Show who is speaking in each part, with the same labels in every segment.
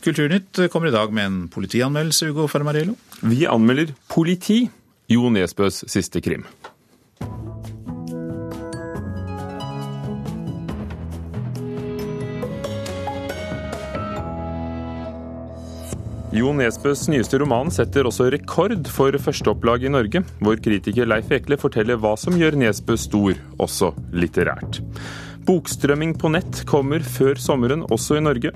Speaker 1: Kulturnytt kommer i dag med en politianmeldelse, Ugo Fermarello.
Speaker 2: Vi anmelder politi, Jo Nesbøs siste krim. Jo Nesbøs nyeste roman setter også rekord for førsteopplag i Norge. Vår kritiker Leif Ekle forteller hva som gjør Nesbø stor, også litterært. Bokstrømming på nett kommer før sommeren også i Norge.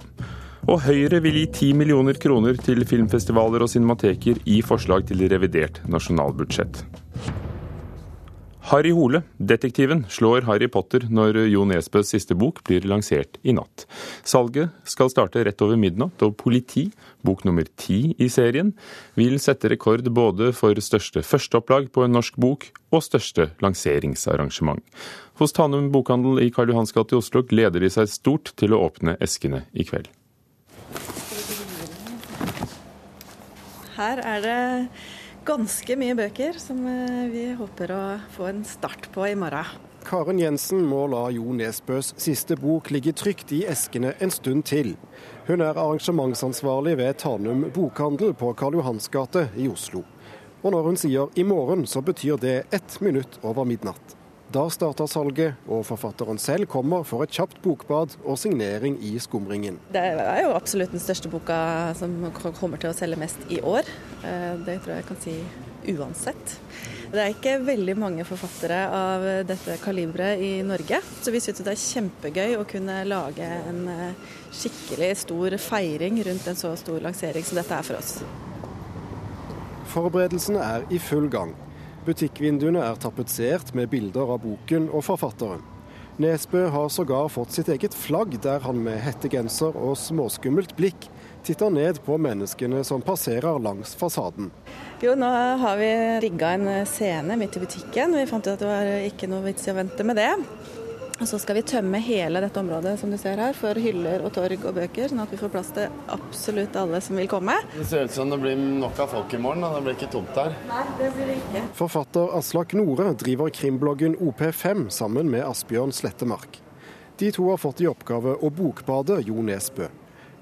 Speaker 2: Og Høyre vil gi 10 millioner kroner til filmfestivaler og cinemateker i forslag til revidert nasjonalbudsjett. Harry Hole, detektiven, slår Harry Potter når Jo Nesbøs siste bok blir lansert i natt. Salget skal starte rett over midnatt, og Politi, bok nummer ti i serien, vil sette rekord både for største førsteopplag på en norsk bok og største lanseringsarrangement. Hos Tanum bokhandel i Karl Johans gate i Oslo gleder de seg stort til å åpne eskene i kveld.
Speaker 3: Her er det ganske mye bøker som eh, vi håper å få en start på i morgen.
Speaker 4: Karen Jensen må la Jo Nesbøs siste bok ligge trygt i eskene en stund til. Hun er arrangementsansvarlig ved Tanum bokhandel på Karl Johans gate i Oslo. Og når hun sier i morgen, så betyr det ett minutt over midnatt. Da starter salget, og forfatteren selv kommer for et kjapt bokbad og signering i skumringen.
Speaker 3: Det er jo absolutt den største boka som kommer til å selge mest i år. Eh, det tror jeg jeg kan si uansett. Det er ikke veldig mange forfattere av dette kaliberet i Norge, så vi syns det er kjempegøy å kunne lage en eh, skikkelig stor feiring rundt en så stor lansering som dette er for oss.
Speaker 4: Forberedelsene er i full gang. Butikkvinduene er tapetsert med bilder av boken og forfatteren. Nesbø har sågar fått sitt eget flagg, der han med hettegenser og småskummelt blikk titter ned på menneskene som passerer langs fasaden.
Speaker 3: Jo, nå har vi rigga en scene midt i butikken. Vi fant ut at det var ikke noe vits i å vente med det. Og så skal vi tømme hele dette området som du ser her, for hyller og torg og bøker, sånn at vi får plass til absolutt alle som vil komme.
Speaker 5: Det ser ut som det blir nok av folk i morgen, og det blir ikke tomt her.
Speaker 3: Nei, det blir det ikke.
Speaker 4: Forfatter Aslak Nore driver krimbloggen OP5 sammen med Asbjørn Slettemark. De to har fått i oppgave å bokbade Jo Nesbø.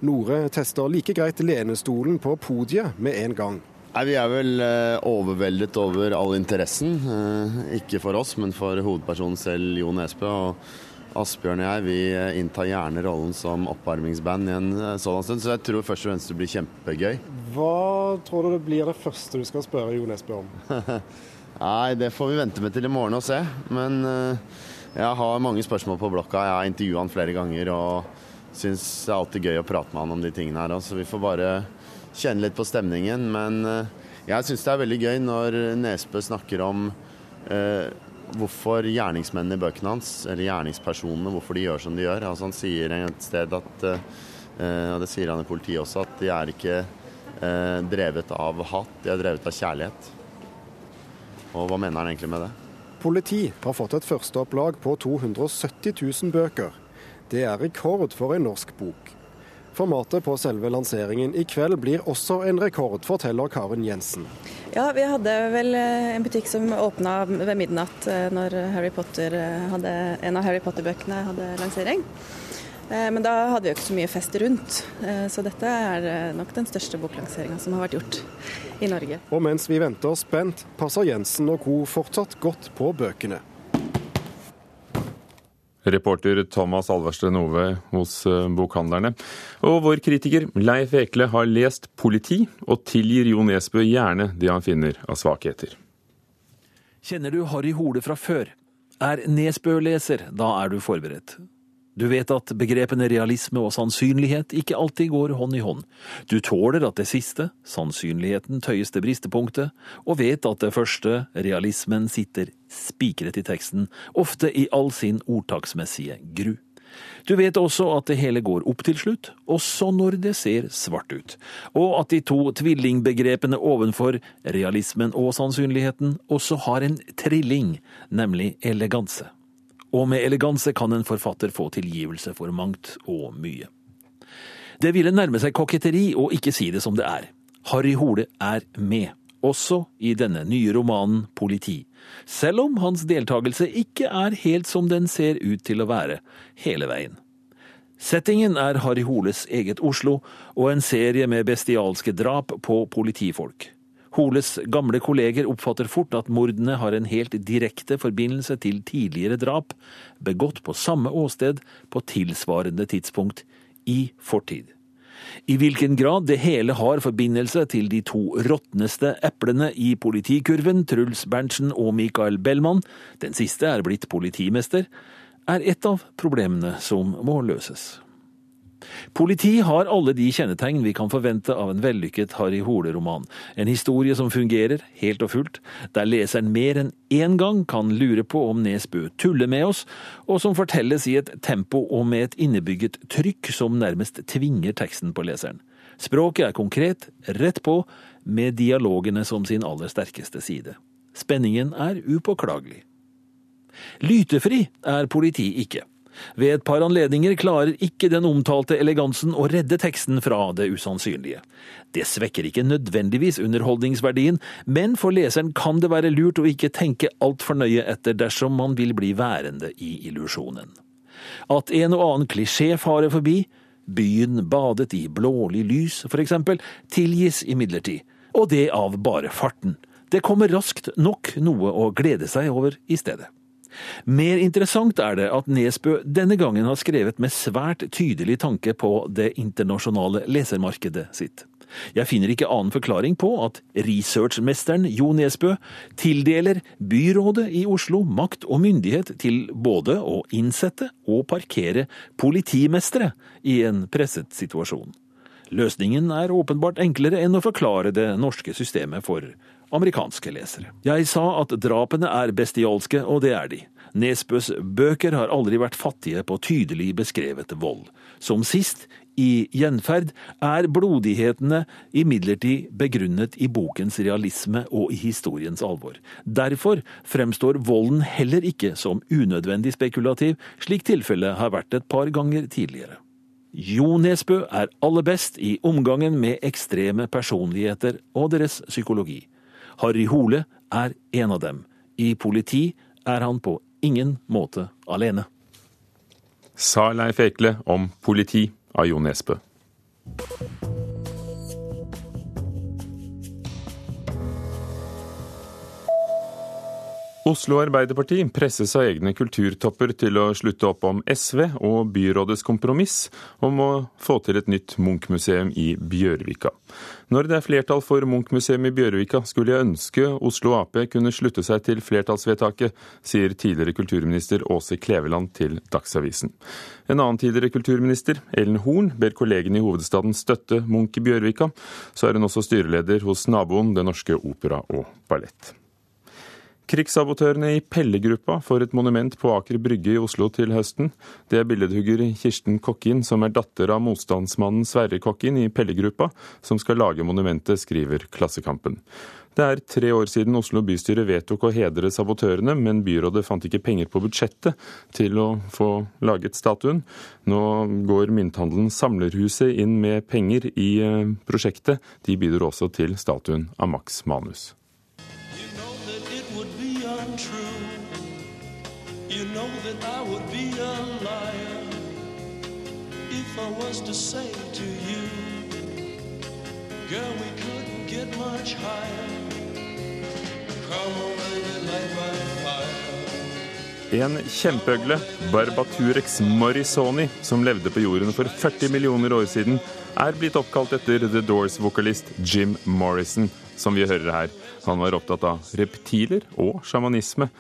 Speaker 4: Nore tester like greit lenestolen på podiet med en gang.
Speaker 5: Nei, Vi er vel eh, overveldet over all interessen. Eh, ikke for oss, men for hovedpersonen selv, Jo Nesbø. Og Asbjørn og jeg vi eh, inntar gjerne rollen som oppvarmingsband i en sånn stund, så jeg tror først og fremst det blir kjempegøy.
Speaker 4: Hva tror du det blir det første du skal spørre Jo Nesbø om?
Speaker 5: Nei, det får vi vente med til i morgen og se. Men jeg har mange spørsmål på blokka. Jeg har intervjua han flere ganger og syns det er alltid gøy å prate med han om de tingene her. Så vi får bare kjenne litt på stemningen. Men eh, jeg syns det er veldig gøy når Nesbø snakker om eh, hvorfor gjerningsmennene i bøkene hans, eller gjerningspersonene, hvorfor de gjør som de gjør. Altså Han sier et sted at, eh, og det sier han i politiet også, at de er ikke eh, drevet av hat, de er drevet av kjærlighet. Og hva mener han egentlig med det?
Speaker 4: Politi har fått et førsteopplag på 270 000 bøker. Det er rekord for en norsk bok. Formatet på selve lanseringen i kveld blir også en rekord, forteller Karen Jensen.
Speaker 3: Ja, vi hadde vel eh, en butikk som åpna ved midnatt eh, når Harry Potter eh, hadde, en av Harry Potter-bøkene hadde lansering. Men da hadde vi jo ikke så mye fest rundt, så dette er nok den største boklanseringa som har vært gjort i Norge.
Speaker 4: Og mens vi venter spent, passer Jensen og co. fortsatt godt på bøkene.
Speaker 2: Reporter Thomas Alversten Ove hos eh, bokhandlerne. Og vår kritiker Leif Ekle har lest Politi, og tilgir Jo Nesbø gjerne det han finner av svakheter.
Speaker 6: Kjenner du Harry Hole fra før? Er Nesbø-leser, da er du forberedt. Du vet at begrepene realisme og sannsynlighet ikke alltid går hånd i hånd. Du tåler at det siste, sannsynligheten, tøyes til bristepunktet, og vet at det første, realismen, sitter spikret i teksten, ofte i all sin ordtaksmessige gru. Du vet også at det hele går opp til slutt, også når det ser svart ut, og at de to tvillingbegrepene ovenfor, realismen og sannsynligheten, også har en trilling, nemlig eleganse og med eleganse kan en forfatter få tilgivelse for mangt og mye. Det ville nærme seg koketteri å ikke si det som det er. Harry Hole er med, også i denne nye romanen Politi, selv om hans deltakelse ikke er helt som den ser ut til å være hele veien. Settingen er Harry Holes eget Oslo og en serie med bestialske drap på politifolk. Holes gamle kolleger oppfatter fort at mordene har en helt direkte forbindelse til tidligere drap, begått på samme åsted på tilsvarende tidspunkt i fortid. I hvilken grad det hele har forbindelse til de to råtneste eplene i politikurven, Truls Berntsen og Mikael Bellmann, den siste er blitt politimester, er et av problemene som må løses. Politi har alle de kjennetegn vi kan forvente av en vellykket Harry Hole-roman. En historie som fungerer helt og fullt, der leseren mer enn én gang kan lure på om Nesbø tuller med oss, og som fortelles i et tempo og med et innebygget trykk som nærmest tvinger teksten på leseren. Språket er konkret, rett på, med dialogene som sin aller sterkeste side. Spenningen er upåklagelig. Lytefri er politi ikke. Ved et par anledninger klarer ikke den omtalte elegansen å redde teksten fra det usannsynlige. Det svekker ikke nødvendigvis underholdningsverdien, men for leseren kan det være lurt å ikke tenke altfor nøye etter dersom man vil bli værende i illusjonen. At en og annen klisjé farer forbi, byen badet i blålig lys, for eksempel, tilgis imidlertid, og det av bare farten. Det kommer raskt nok noe å glede seg over i stedet. Mer interessant er det at Nesbø denne gangen har skrevet med svært tydelig tanke på det internasjonale lesermarkedet sitt. Jeg finner ikke annen forklaring på at researchmesteren Jo Nesbø tildeler byrådet i Oslo makt og myndighet til både å innsette og parkere politimestere i en presset situasjon. Løsningen er åpenbart enklere enn å forklare det norske systemet for amerikanske lesere. Jeg sa at drapene er bestialske, og det er de. Nesbøs bøker har aldri vært fattige på tydelig beskrevet vold. Som sist, i Gjenferd, er blodighetene imidlertid begrunnet i bokens realisme og i historiens alvor. Derfor fremstår volden heller ikke som unødvendig spekulativ, slik tilfellet har vært et par ganger tidligere. Jo Nesbø er aller best i omgangen med ekstreme personligheter og deres psykologi. Harry Hole er en av dem. I politi er han på ingen måte alene.
Speaker 2: Sa Leif Ekle om politi av Jo Nesbø. Oslo Arbeiderparti presses av egne kulturtopper til å slutte opp om SV og byrådets kompromiss om å få til et nytt Munch-museum i Bjørvika. Når det er flertall for Munch-museum i Bjørvika, skulle jeg ønske Oslo Ap kunne slutte seg til flertallsvedtaket, sier tidligere kulturminister Åse Kleveland til Dagsavisen. En annen tidligere kulturminister, Ellen Horn, ber kollegene i hovedstaden støtte Munch i Bjørvika. Så er hun også styreleder hos naboen Det Norske Opera og Ballett. Krigssabotørene i Pelle-gruppa får et monument på Aker Brygge i Oslo til høsten. Det er billedhugger Kirsten Kokkin, som er datter av motstandsmannen Sverre Kokkin i Pelle-gruppa, som skal lage monumentet, skriver Klassekampen. Det er tre år siden Oslo bystyre vedtok å hedre sabotørene, men byrådet fant ikke penger på budsjettet til å få laget statuen. Nå går mynthandelen Samlerhuset inn med penger i eh, prosjektet. De bidrar også til statuen av Max Manus. I was to say to you, girl, we couldn't get much higher. Come on, baby, light my fire. En kjempeøgle, Barbaturex morrisoni, som levde på jorden for 40 millioner år siden, er blitt oppkalt etter The Doors-vokalist Jim Morrison, som vi hører her. Han var opptatt av reptiler og sjamanisme.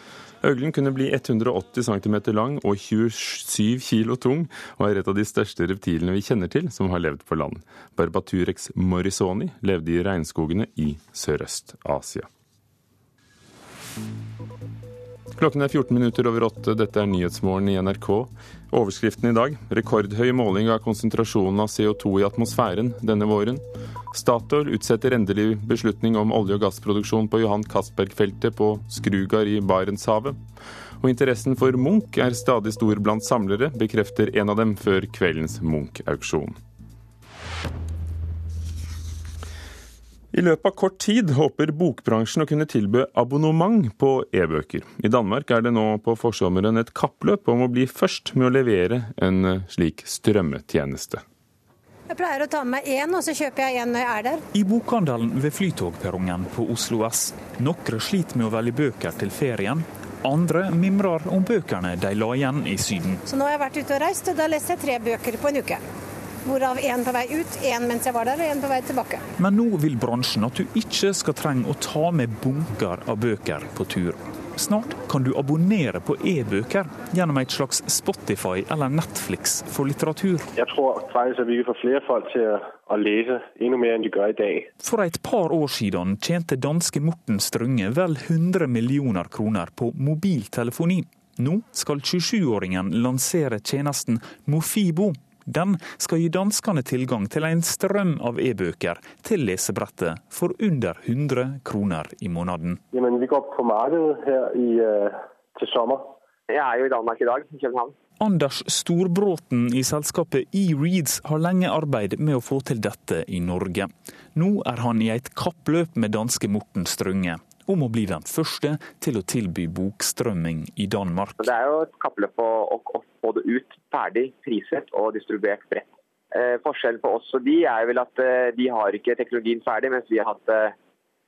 Speaker 2: Øglen kunne bli 180 cm lang og 27 kg tung, og er et av de største reptilene vi kjenner til som har levd på land. Barbaturex morisoni levde i regnskogene i Sørøst-Asia. Klokken er 14 minutter over åtte. Dette er Nyhetsmorgen i NRK. Overskriften i dag rekordhøy måling av konsentrasjonen av CO2 i atmosfæren denne våren. Statoil utsetter endelig beslutning om olje- og gassproduksjon på Johan Castberg-feltet på Skrugard i Barentshavet. Og interessen for Munch er stadig stor blant samlere, bekrefter en av dem før kveldens Munch-auksjon. I løpet av kort tid håper bokbransjen å kunne tilby abonnement på e-bøker. I Danmark er det nå på forsommeren et kappløp om å bli først med å levere en eh, slik strømmetjeneste.
Speaker 7: Jeg pleier å ta med meg én, og så kjøper jeg én når jeg er der.
Speaker 8: I bokhandelen ved flytogperrongen på Oslo S. Noen sliter med å velge bøker til ferien. Andre mimrer om bøkene de la igjen i Syden.
Speaker 7: Så nå har jeg vært ute og reist, og da leste jeg tre bøker på en uke. Hvorav én på vei ut, én mens jeg var der, og én på vei tilbake.
Speaker 8: Men nå vil bransjen at du ikke skal trenge å ta med bunker av bøker på tur. Snart kan du abonnere på e-bøker gjennom et slags Spotify eller Netflix for litteratur.
Speaker 9: Jeg tror faktisk at vi får flere folk til å lese enda mer enn de gjør i dag.
Speaker 8: For et par år siden tjente danske Morten Strunge vel 100 millioner kroner på mobiltelefoni. Nå skal 27-åringen lansere tjenesten Mofibo den skal gi danskene tilgang til en strøm av e-bøker til lesebrettet for under 100 kroner i måneden.
Speaker 9: Jamen, vi går på markedet her i, uh, til sommer. Jeg er jo i Danmark i dag, i København.
Speaker 8: Anders Storbråten i selskapet eReads har lenge arbeidet med å få til dette i Norge. Nå er han i et kappløp med danske Morten Strønge om å bli den første til å tilby bokstrømming i Danmark.
Speaker 10: Det er jo et kappløp å få det ut ferdig, priset og distribuert bredt. Eh, forskjellen på oss og de er vel at eh, de har ikke teknologien ferdig, mens vi har hatt det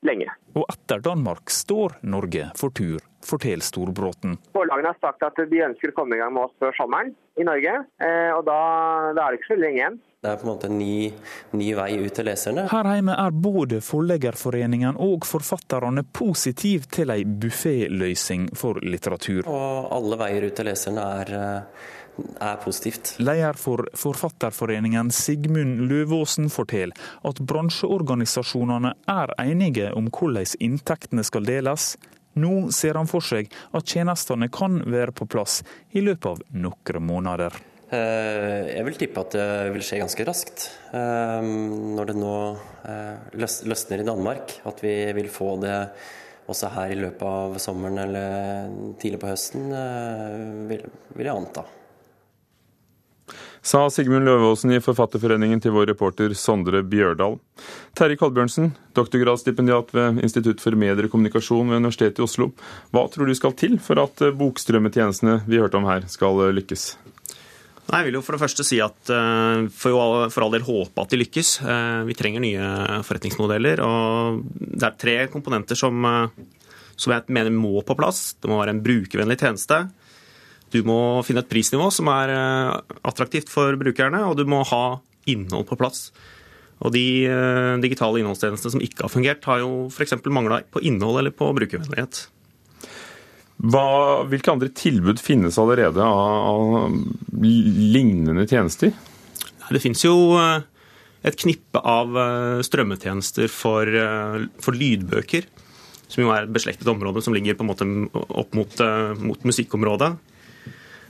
Speaker 10: lenge.
Speaker 8: Og etter Danmark står Norge for tur, forteller Storbråten.
Speaker 10: Forlagene har sagt at de ønsker å komme i gang med oss før sommeren i Norge, eh, og da, da er det ikke så lenge igjen.
Speaker 11: Det er på en måte en ny, ny, vei ut til leserne.
Speaker 8: Her hjemme er både Forleggerforeningen og forfatterne positive til ei bufféløsning for litteratur.
Speaker 11: Og alle veier ut til leserne er er positivt.
Speaker 8: Leder for Forfatterforeningen Sigmund Løvåsen forteller at bransjeorganisasjonene er enige om hvordan inntektene skal deles. Nå ser han for seg at tjenestene kan være på plass i løpet av noen måneder.
Speaker 11: Eh, jeg vil tippe at det vil skje ganske raskt. Eh, når det nå eh, løsner i Danmark, at vi vil få det også her i løpet av sommeren eller tidlig på høsten, vil jeg anta
Speaker 2: sa Sigmund Løvaasen i Forfatterforeningen til vår reporter Sondre Bjørdal. Terje Kolbjørnsen, doktorgradsstipendiat ved Institutt for medier og kommunikasjon ved Universitetet i Oslo. Hva tror du skal til for at eh, bokstrømmetjenestene vi hørte om her, skal eh, lykkes?
Speaker 12: Nei, jeg vil jo for det første si at uh, for, for all del håpe at de lykkes. Vi trenger nye forretningsmodeller. og Det er tre komponenter som, som jeg mener må på plass. Det må være en brukervennlig tjeneste. Du må finne et prisnivå som er eh, attraktivt for brukerne, og du må ha innhold på plass. Og de eh, digitale innholdstjenestene som ikke har fungert, har jo f.eks. mangla på innhold eller på brukervennlighet.
Speaker 2: Hva, hvilke andre tilbud finnes allerede av, av lignende tjenester?
Speaker 12: Det finnes jo eh, et knippe av strømmetjenester for, for, lydbøker, som jo er et beslektet område som ligger på en måte opp mot, mot musikkområdet.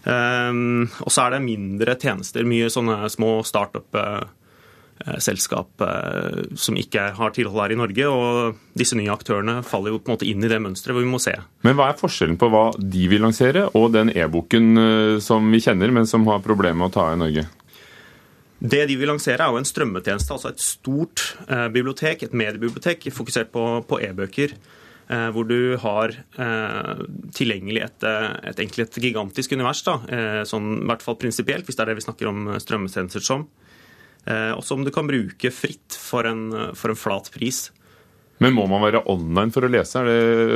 Speaker 12: Um, og så er det mindre tjenester, mye sånne små startup-selskap uh, som ikke har tilhold her i Norge. Og disse nye aktørene faller jo på en måte inn i det mønsteret hvor vi må se.
Speaker 2: Men hva er forskjellen på hva de vil lansere og den e-boken som vi kjenner, men som har problemer med å ta i Norge?
Speaker 12: Det de vil lansere, er jo en strømmetjeneste, altså et stort bibliotek, et mediebibliotek fokusert på, på e-bøker. Eh, hvor du har eh, tilgjengelig et, eh, et, egentlig et gigantisk univers, da, sånn, i hvert fall prinsipielt, hvis det er det vi snakker om strømmetjenester som, og som du kan bruke fritt for en, for en flat pris.
Speaker 2: Men må man være online for å lese? Det,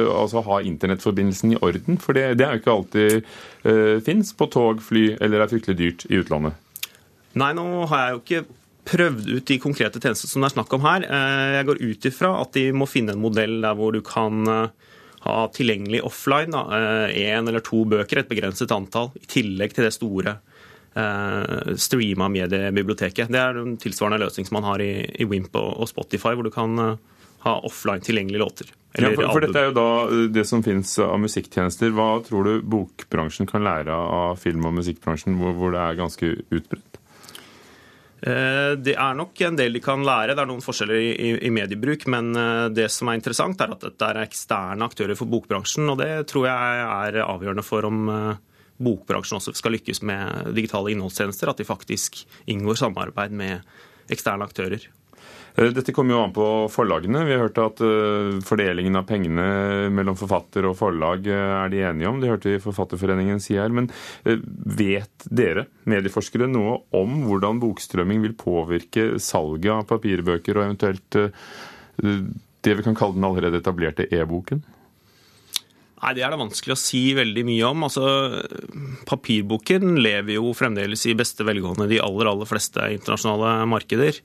Speaker 2: altså Ha internettforbindelsen i orden? For det, det er jo ikke alltid uh, fins på tog, fly eller er fryktelig dyrt i utlandet.
Speaker 12: Nei, nå har jeg jo ikke prøvd ut de konkrete tjenestene som det er snakk om her. Eh, jeg går ut ifra at de må finne en modell der hvor du kan eh, ha tilgjengelig offline én eh, eller to bøker, et begrenset antall, i tillegg til det store streama mediebiblioteket. Det er en tilsvarende løsning som man har i, i Wimp og, Spotify, hvor du kan ha offline tilgjengelige låter.
Speaker 2: Ja, for, for, dette er jo da det som finnes av musikktjenester. Hva tror du bokbransjen kan lære av film- og musikkbransjen, hvor, hvor det er ganske utbredt?
Speaker 12: Eh, det er nok en del de kan lære. Det er noen forskjeller i, mediebruk. Men eh, det som er interessant, er at dette er eksterne aktører for bokbransjen. Og det tror jeg er avgjørende for om eh, bokbransjen også skal lykkes med digitale innholdstjenester. At de faktisk inngår samarbeid med eksterne aktører.
Speaker 2: Eh, dette kommer jo an på forlagene. Vi har hørt at eh, fordelingen av pengene mellom forfatter og forlag eh, er de enige om. Det hørte vi Forfatterforeningen si her. Men vet dere, medieforskere, noe om hvordan bokstrømming vil påvirke salget av papirbøker, og eventuelt det vi kan kalle den allerede etablerte e-boken?
Speaker 12: Nei, Det er det vanskelig å si veldig mye om. Altså, Papirboken lever jo fremdeles i beste velgående i de aller, aller fleste internasjonale markeder.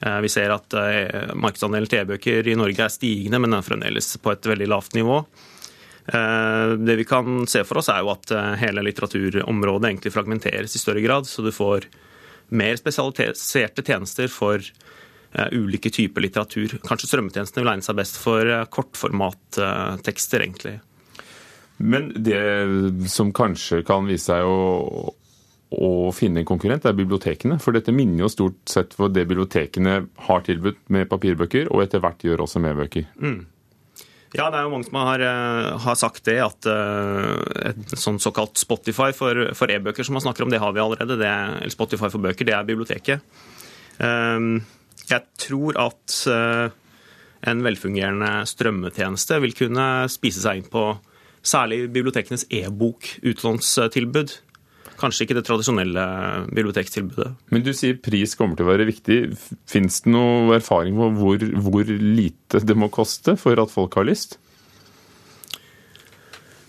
Speaker 12: Eh, vi ser at eh, markedsandelen til e-bøker i Norge er stigende, men er fremdeles på et veldig lavt nivå. Eh, det vi kan se for oss, er jo at hele litteraturområdet egentlig fragmenteres i større grad. Så du får mer spesialiserte tjenester for ulike typer litteratur. Kanskje strømmetjenestene vil egne seg best for kortformattekster, egentlig.
Speaker 2: Men det som kanskje kan vise seg å å finne en konkurrent, er bibliotekene. For dette minner jo stort sett på det bibliotekene har tilbudt med papirbøker, og etter hvert gjør også med bøker. Mm.
Speaker 12: Ja, det er jo mange som har, eh, har sagt det, at uh, et sånn såkalt Spotify for, for e-bøker som man snakker om, det har vi allerede. Det, eller Spotify for bøker, det er biblioteket. Um, jeg tror at uh, en velfungerende strømmetjeneste vil kunne spise seg inn på særlig bibliotekenes e-bokutlånstilbud. Kanskje ikke det tradisjonelle bibliotekstilbudet.
Speaker 2: Men du sier pris kommer til å være viktig. Fins det noe erfaring på hvor, hvor lite det må koste for at folk har lyst?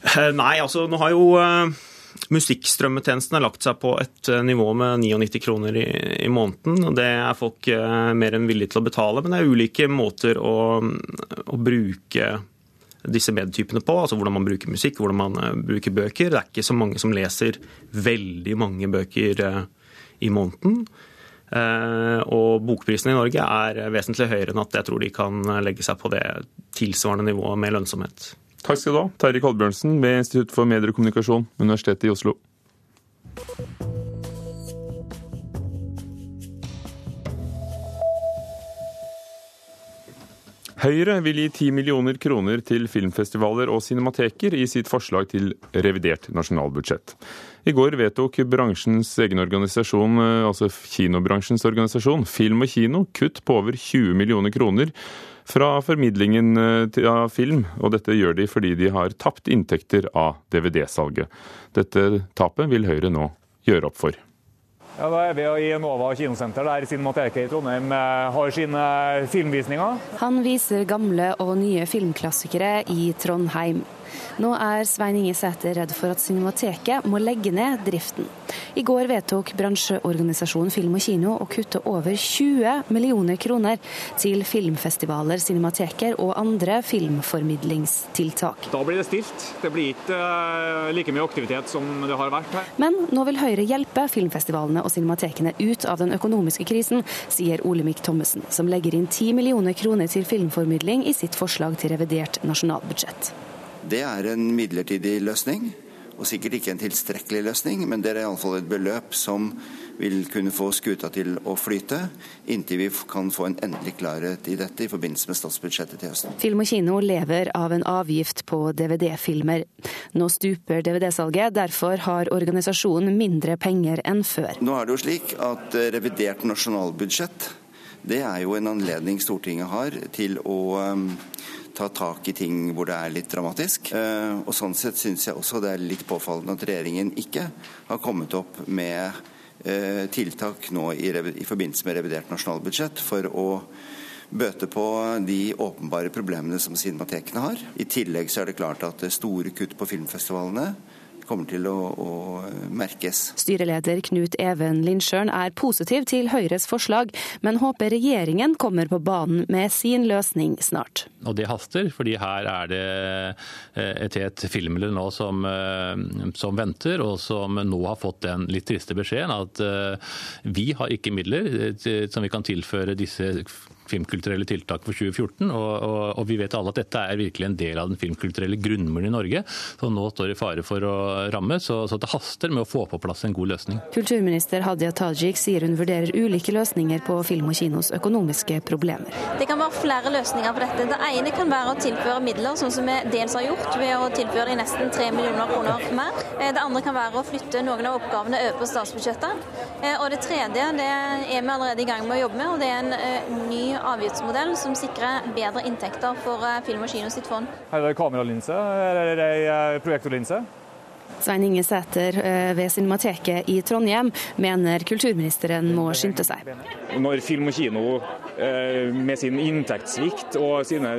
Speaker 12: Eh, nei, altså nå har jo uh, musikkstrømmetjenesten lagt seg på et uh, nivå med 99 kroner i, i, måneden. og Det er folk mer enn villige til å betale, men det er ulike måter å, å bruke disse medietypene på, altså hvordan man bruker musikk, hvordan man uh, bruker bøker. Det er ikke så mange som leser veldig mange bøker uh, i måneden. Uh, og bokprisen i Norge er vesentlig høyere enn at jeg tror de kan legge seg på det tilsvarende nivået med lønnsomhet.
Speaker 2: Takk skal du ha, Terje Kolbjørnsen ved Institutt for medier og kommunikasjon, Universitetet i Oslo. Høyre vil gi 10 millioner kroner til filmfestivaler og cinemateker i sitt forslag til revidert nasjonalbudsjett. I går vedtok bransjens egen organisasjon, eh, altså kinobransjens organisasjon, Film og Kino, kutt på over 20 millioner kroner fra formidlingen eh, av film, og dette gjør de fordi de har tapt inntekter av DVD-salget. Dette tapet vil Høyre nå gjøre opp for.
Speaker 13: Ja, Da er vi i Nova kinosenter, der Cinemateket i Trondheim eh, har sine filmvisninger.
Speaker 14: Han viser gamle og nye filmklassikere i Trondheim. Nå er Svein Inge Sæter redd for at Cinemateket må legge ned driften. I går vedtok bransjeorganisasjonen Film og Kino å kutte over 20 millioner kroner til filmfestivaler, cinemateker og andre filmformidlingstiltak.
Speaker 13: Da blir det stilt. Det blir ikke uh, like mye aktivitet som det har vært her.
Speaker 14: Men nå vil Høyre hjelpe filmfestivalene og cinematekene ut av den økonomiske krisen, sier Olemic Thommessen, som legger inn 10 millioner kroner til filmformidling i sitt forslag til revidert nasjonalbudsjett.
Speaker 15: Det er en midlertidig løsning, og sikkert ikke en tilstrekkelig løsning, men det er iallfall et beløp som vil kunne få skuta til å flyte, inntil vi kan få en endelig klarhet i dette i forbindelse med statsbudsjettet til høsten.
Speaker 14: Film og kino lever av en avgift på DVD-filmer. Nå stuper DVD-salget, derfor har organisasjonen mindre penger enn før.
Speaker 15: Nå er det jo slik at eh, revidert nasjonalbudsjett, det er jo en anledning Stortinget har til å um, ta tak i ting hvor det er litt dramatisk. Eh, og Sånn sett syns jeg også det er litt påfallende at regjeringen ikke har kommet opp med eh, tiltak nå i, i forbindelse med revidert nasjonalbudsjett for å bøte på de åpenbare problemene som cinematekene har. I tillegg så er det klart at store kutt på filmfestivalene kommer til å, å, merkes.
Speaker 14: Styreleder Knut Even Lindsjøen er positiv til Høyres forslag, men håper regjeringen kommer på banen med sin løsning snart.
Speaker 16: Og det haster, fordi her er det eh, et helt filmmiljø nå som, eh, som, venter, og som nå har fått den litt triste beskjeden at eh, vi har ikke midler som vi kan tilføre disse filmkulturelle tiltak for 2014. Og, og, og, vi vet alle at dette er virkelig en del av den filmkulturelle grunnmuren i Norge, som nå står i fare for å ramme. Så, så, det haster med å få på plass en god løsning.
Speaker 14: Kulturminister Hadia Tajik sier hun vurderer ulike løsninger på film og kinos økonomiske problemer.
Speaker 17: Det kan være flere løsninger på dette. Det ene kan være å tilføre midler, sånn som vi dels har gjort ved å tilføre de nesten 3 millioner kroner mer. Eh, det andre kan være å flytte noen av oppgavene over på statsbudsjettet. Eh, og det tredje det er vi allerede i gang med å jobbe med, og det er en eh, ny avgiftsmodell som sikrer bedre inntekter for eh, Film og Kino sitt fond.
Speaker 13: Her er det kameralinse, her er det ei projektorlinse.
Speaker 14: Svein Inge Sæter eh, ved Cinemateket i Trondheim mener kulturministeren må skynde seg.
Speaker 13: Når Film og Kino eh, med sin inntektssvikt og sine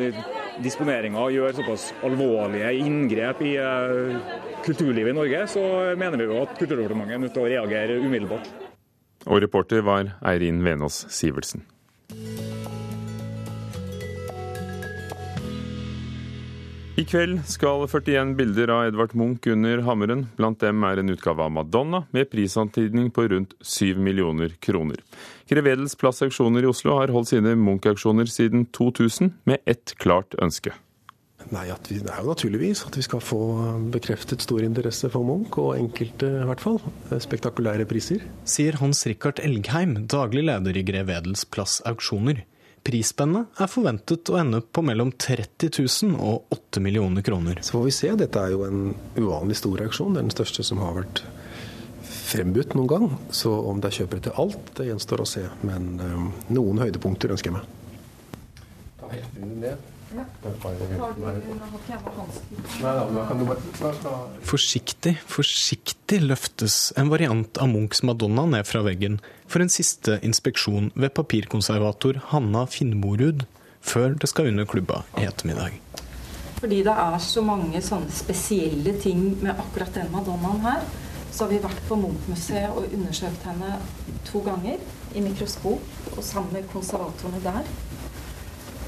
Speaker 13: disponeringer gjør såpass alvorlige inngrep i eh, kulturlivet i Norge, så mener vi jo at Kulturdepartementet er nødt til å reagere umiddelbart.
Speaker 2: Og reporter var Eirin Venås Sivertsen. I kveld skal 41 bilder av Edvard Munch under hammeren. Blant dem er en utgave av Madonna med prisantydning på rundt 7 millioner kroner. Grevedels plassauksjoner i Oslo har holdt sine Munch-auksjoner siden 2000 med ett klart ønske.
Speaker 18: Nei, vi, Det er jo naturligvis at vi skal få bekreftet stor interesse for Munch, og enkelte i hvert fall. Spektakulære priser.
Speaker 19: Sier Hans Rikard Elgheim, daglig leder i Grevedels plass auksjoner. Prisspennet er forventet å ende på mellom 30 000 og 8 millioner kroner.
Speaker 18: Så får vi se. Dette er jo en uvanlig stor auksjon. Det er den største som har vært frembudt noen gang. Så om det er kjøpere til alt, det gjenstår å se. Men um, noen høydepunkter ønsker jeg meg. Ned.
Speaker 19: Forsiktig, forsiktig løftes en variant av Munchs Madonna ned fra veggen for en siste inspeksjon ved papirkonservator Hanna Finnmorud før det skal under klubba i ettermiddag.
Speaker 20: Fordi det er så mange sånne spesielle ting med akkurat den Madonnaen her, så har vi vært på Munch-museet og undersøkt henne to ganger i mikroskop og sammen med konservatorene der.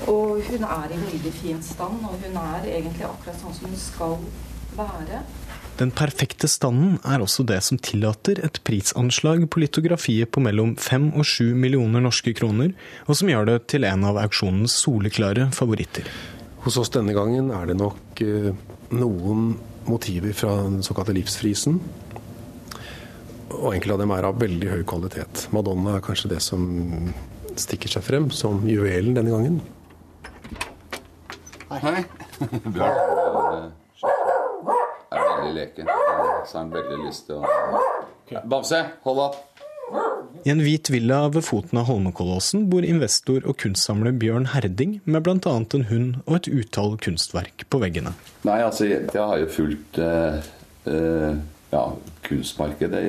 Speaker 20: Og hun er i veldig fin stand, og hun er egentlig akkurat sånn som hun skal være.
Speaker 19: Den perfekte standen er også det som tillater et prisanslag på litografiet på mellom fem og sju millioner norske kroner, og som gjør det til en av auksjonens soleklare favoritter.
Speaker 18: Hos oss denne gangen er det nok eh, noen motiver fra den såkalte livsfrisen. Og enkelte av dem er av veldig høy kvalitet. Madonna er kanskje det som stikker seg frem som juvelen denne gangen.
Speaker 21: Hei. Hei. veldig leken. Så har han veldig lyst til å Bamse, hold opp!
Speaker 19: I en hvit villa ved foten av Holmenkollåsen bor investor og kunstsamler Bjørn Herding med bl.a. en hund og et utall kunstverk på veggene.
Speaker 21: Nei, altså, jeg, har jo fulgt uh, uh, ja, kunstmarkedet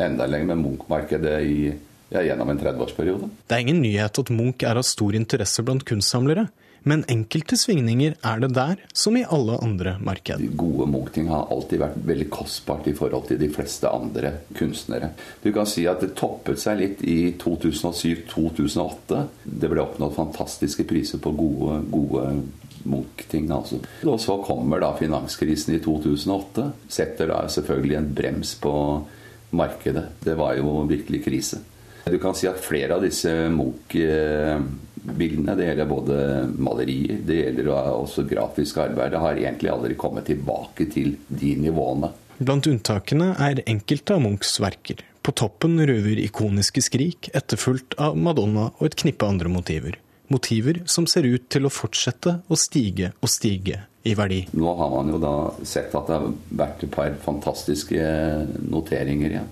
Speaker 21: enda lenger, med Munch-markedet ja, gjennom en 30-årsperiode.
Speaker 19: Det er ingen nyhet at Munch er av stor interesse blant kunstsamlere. Men enkelte svingninger er det der, som i alle andre marked.
Speaker 21: De gode Munch-ting har alltid vært veldig kostbart i forhold til de fleste andre kunstnere. Du kan si at det toppet seg litt i 2007-2008. Det ble oppnådd fantastiske priser på gode, gode Munch-ting. Altså. Og så kommer da finanskrisen i 2008. Setter da selvfølgelig en brems på markedet. Det var jo virkelig krise. Du kan si at flere av disse Munch bildene. Det gjelder både malerier, det gjelder også grafisk arbeid. Har egentlig aldri kommet tilbake til de nivåene.
Speaker 19: Blant unntakene er enkelte av Munchs verker. På toppen røver ikoniske skrik, etterfulgt av Madonna og et knippe andre motiver. Motiver som ser ut til å fortsette å stige og stige i verdi.
Speaker 21: Nå har man jo da sett at det har vært et par fantastiske noteringer igjen.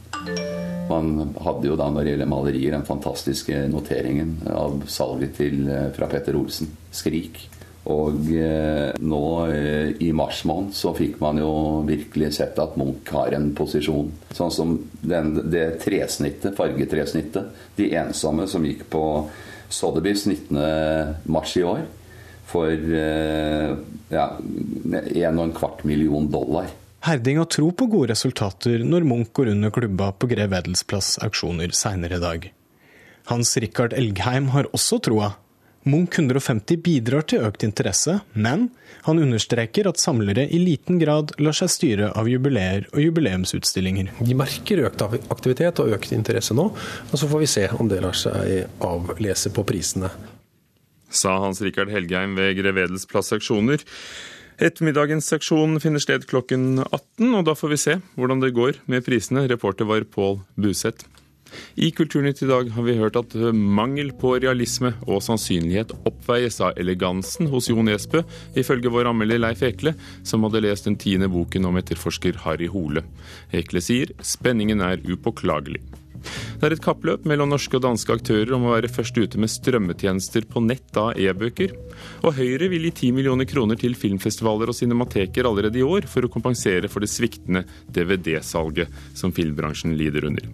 Speaker 21: Man hadde jo da når det gjelder malerier den fantastiske noteringen av salget til, eh, fra Petter Olsen, 'Skrik'. Og eh, nå eh, i mars måned så fikk man jo virkelig sett at Munch har en posisjon. Sånn som den, det tresnittet, fargetresnittet, 'De ensomme', som gikk på Sotheby's 19. mars i år for eh, ja, en og en kvart million dollar.
Speaker 19: Herding har tro på gode resultater når Munch går under klubba på Grev Edels plass auksjoner seinere i dag. Hans Rikard Elgheim har også troa. Munch 150 bidrar til økt interesse, men han understreker at samlere i liten grad lar seg styre av jubileer og jubileumsutstillinger.
Speaker 18: De merker økt aktivitet og økt interesse nå, og så får vi se om det lar seg avlese på prisene.
Speaker 2: Sa Hans Rikard Helgheim ved Grevedels plass auksjoner. Ettermiddagens seksjon finner sted klokken 18, og da får vi se hvordan det går med prisene. Reporter var Pål Buseth. I Kulturnytt i dag har vi hørt at mangel på realisme og sannsynlighet oppveies av elegansen hos Jo Nesbø, ifølge vår anmelder Leif Ekle, som hadde lest den tiende boken om etterforsker Harry Hole. Ekle sier spenningen er upåklagelig. Det er et kappløp mellom norske og danske aktører om å være først ute med strømmetjenester på nett av e-bøker. Og Høyre vil gi 10 millioner kroner til filmfestivaler og cinemateker allerede i år for å kompensere for det sviktende DVD-salget som filmbransjen lider under.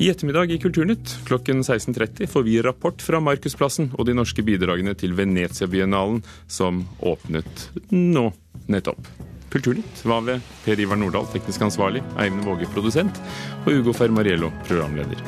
Speaker 2: I ettermiddag i Kulturnytt klokken 16.30 får vi rapport fra Markusplassen og de norske bidragene til Venezia-biennalen, som åpnet nå nettopp. Kulturnytt. Var ved Per Ivar Nordahl, teknisk ansvarlig, Eivind Våge, produsent, og Ugo Fermariello, programleder.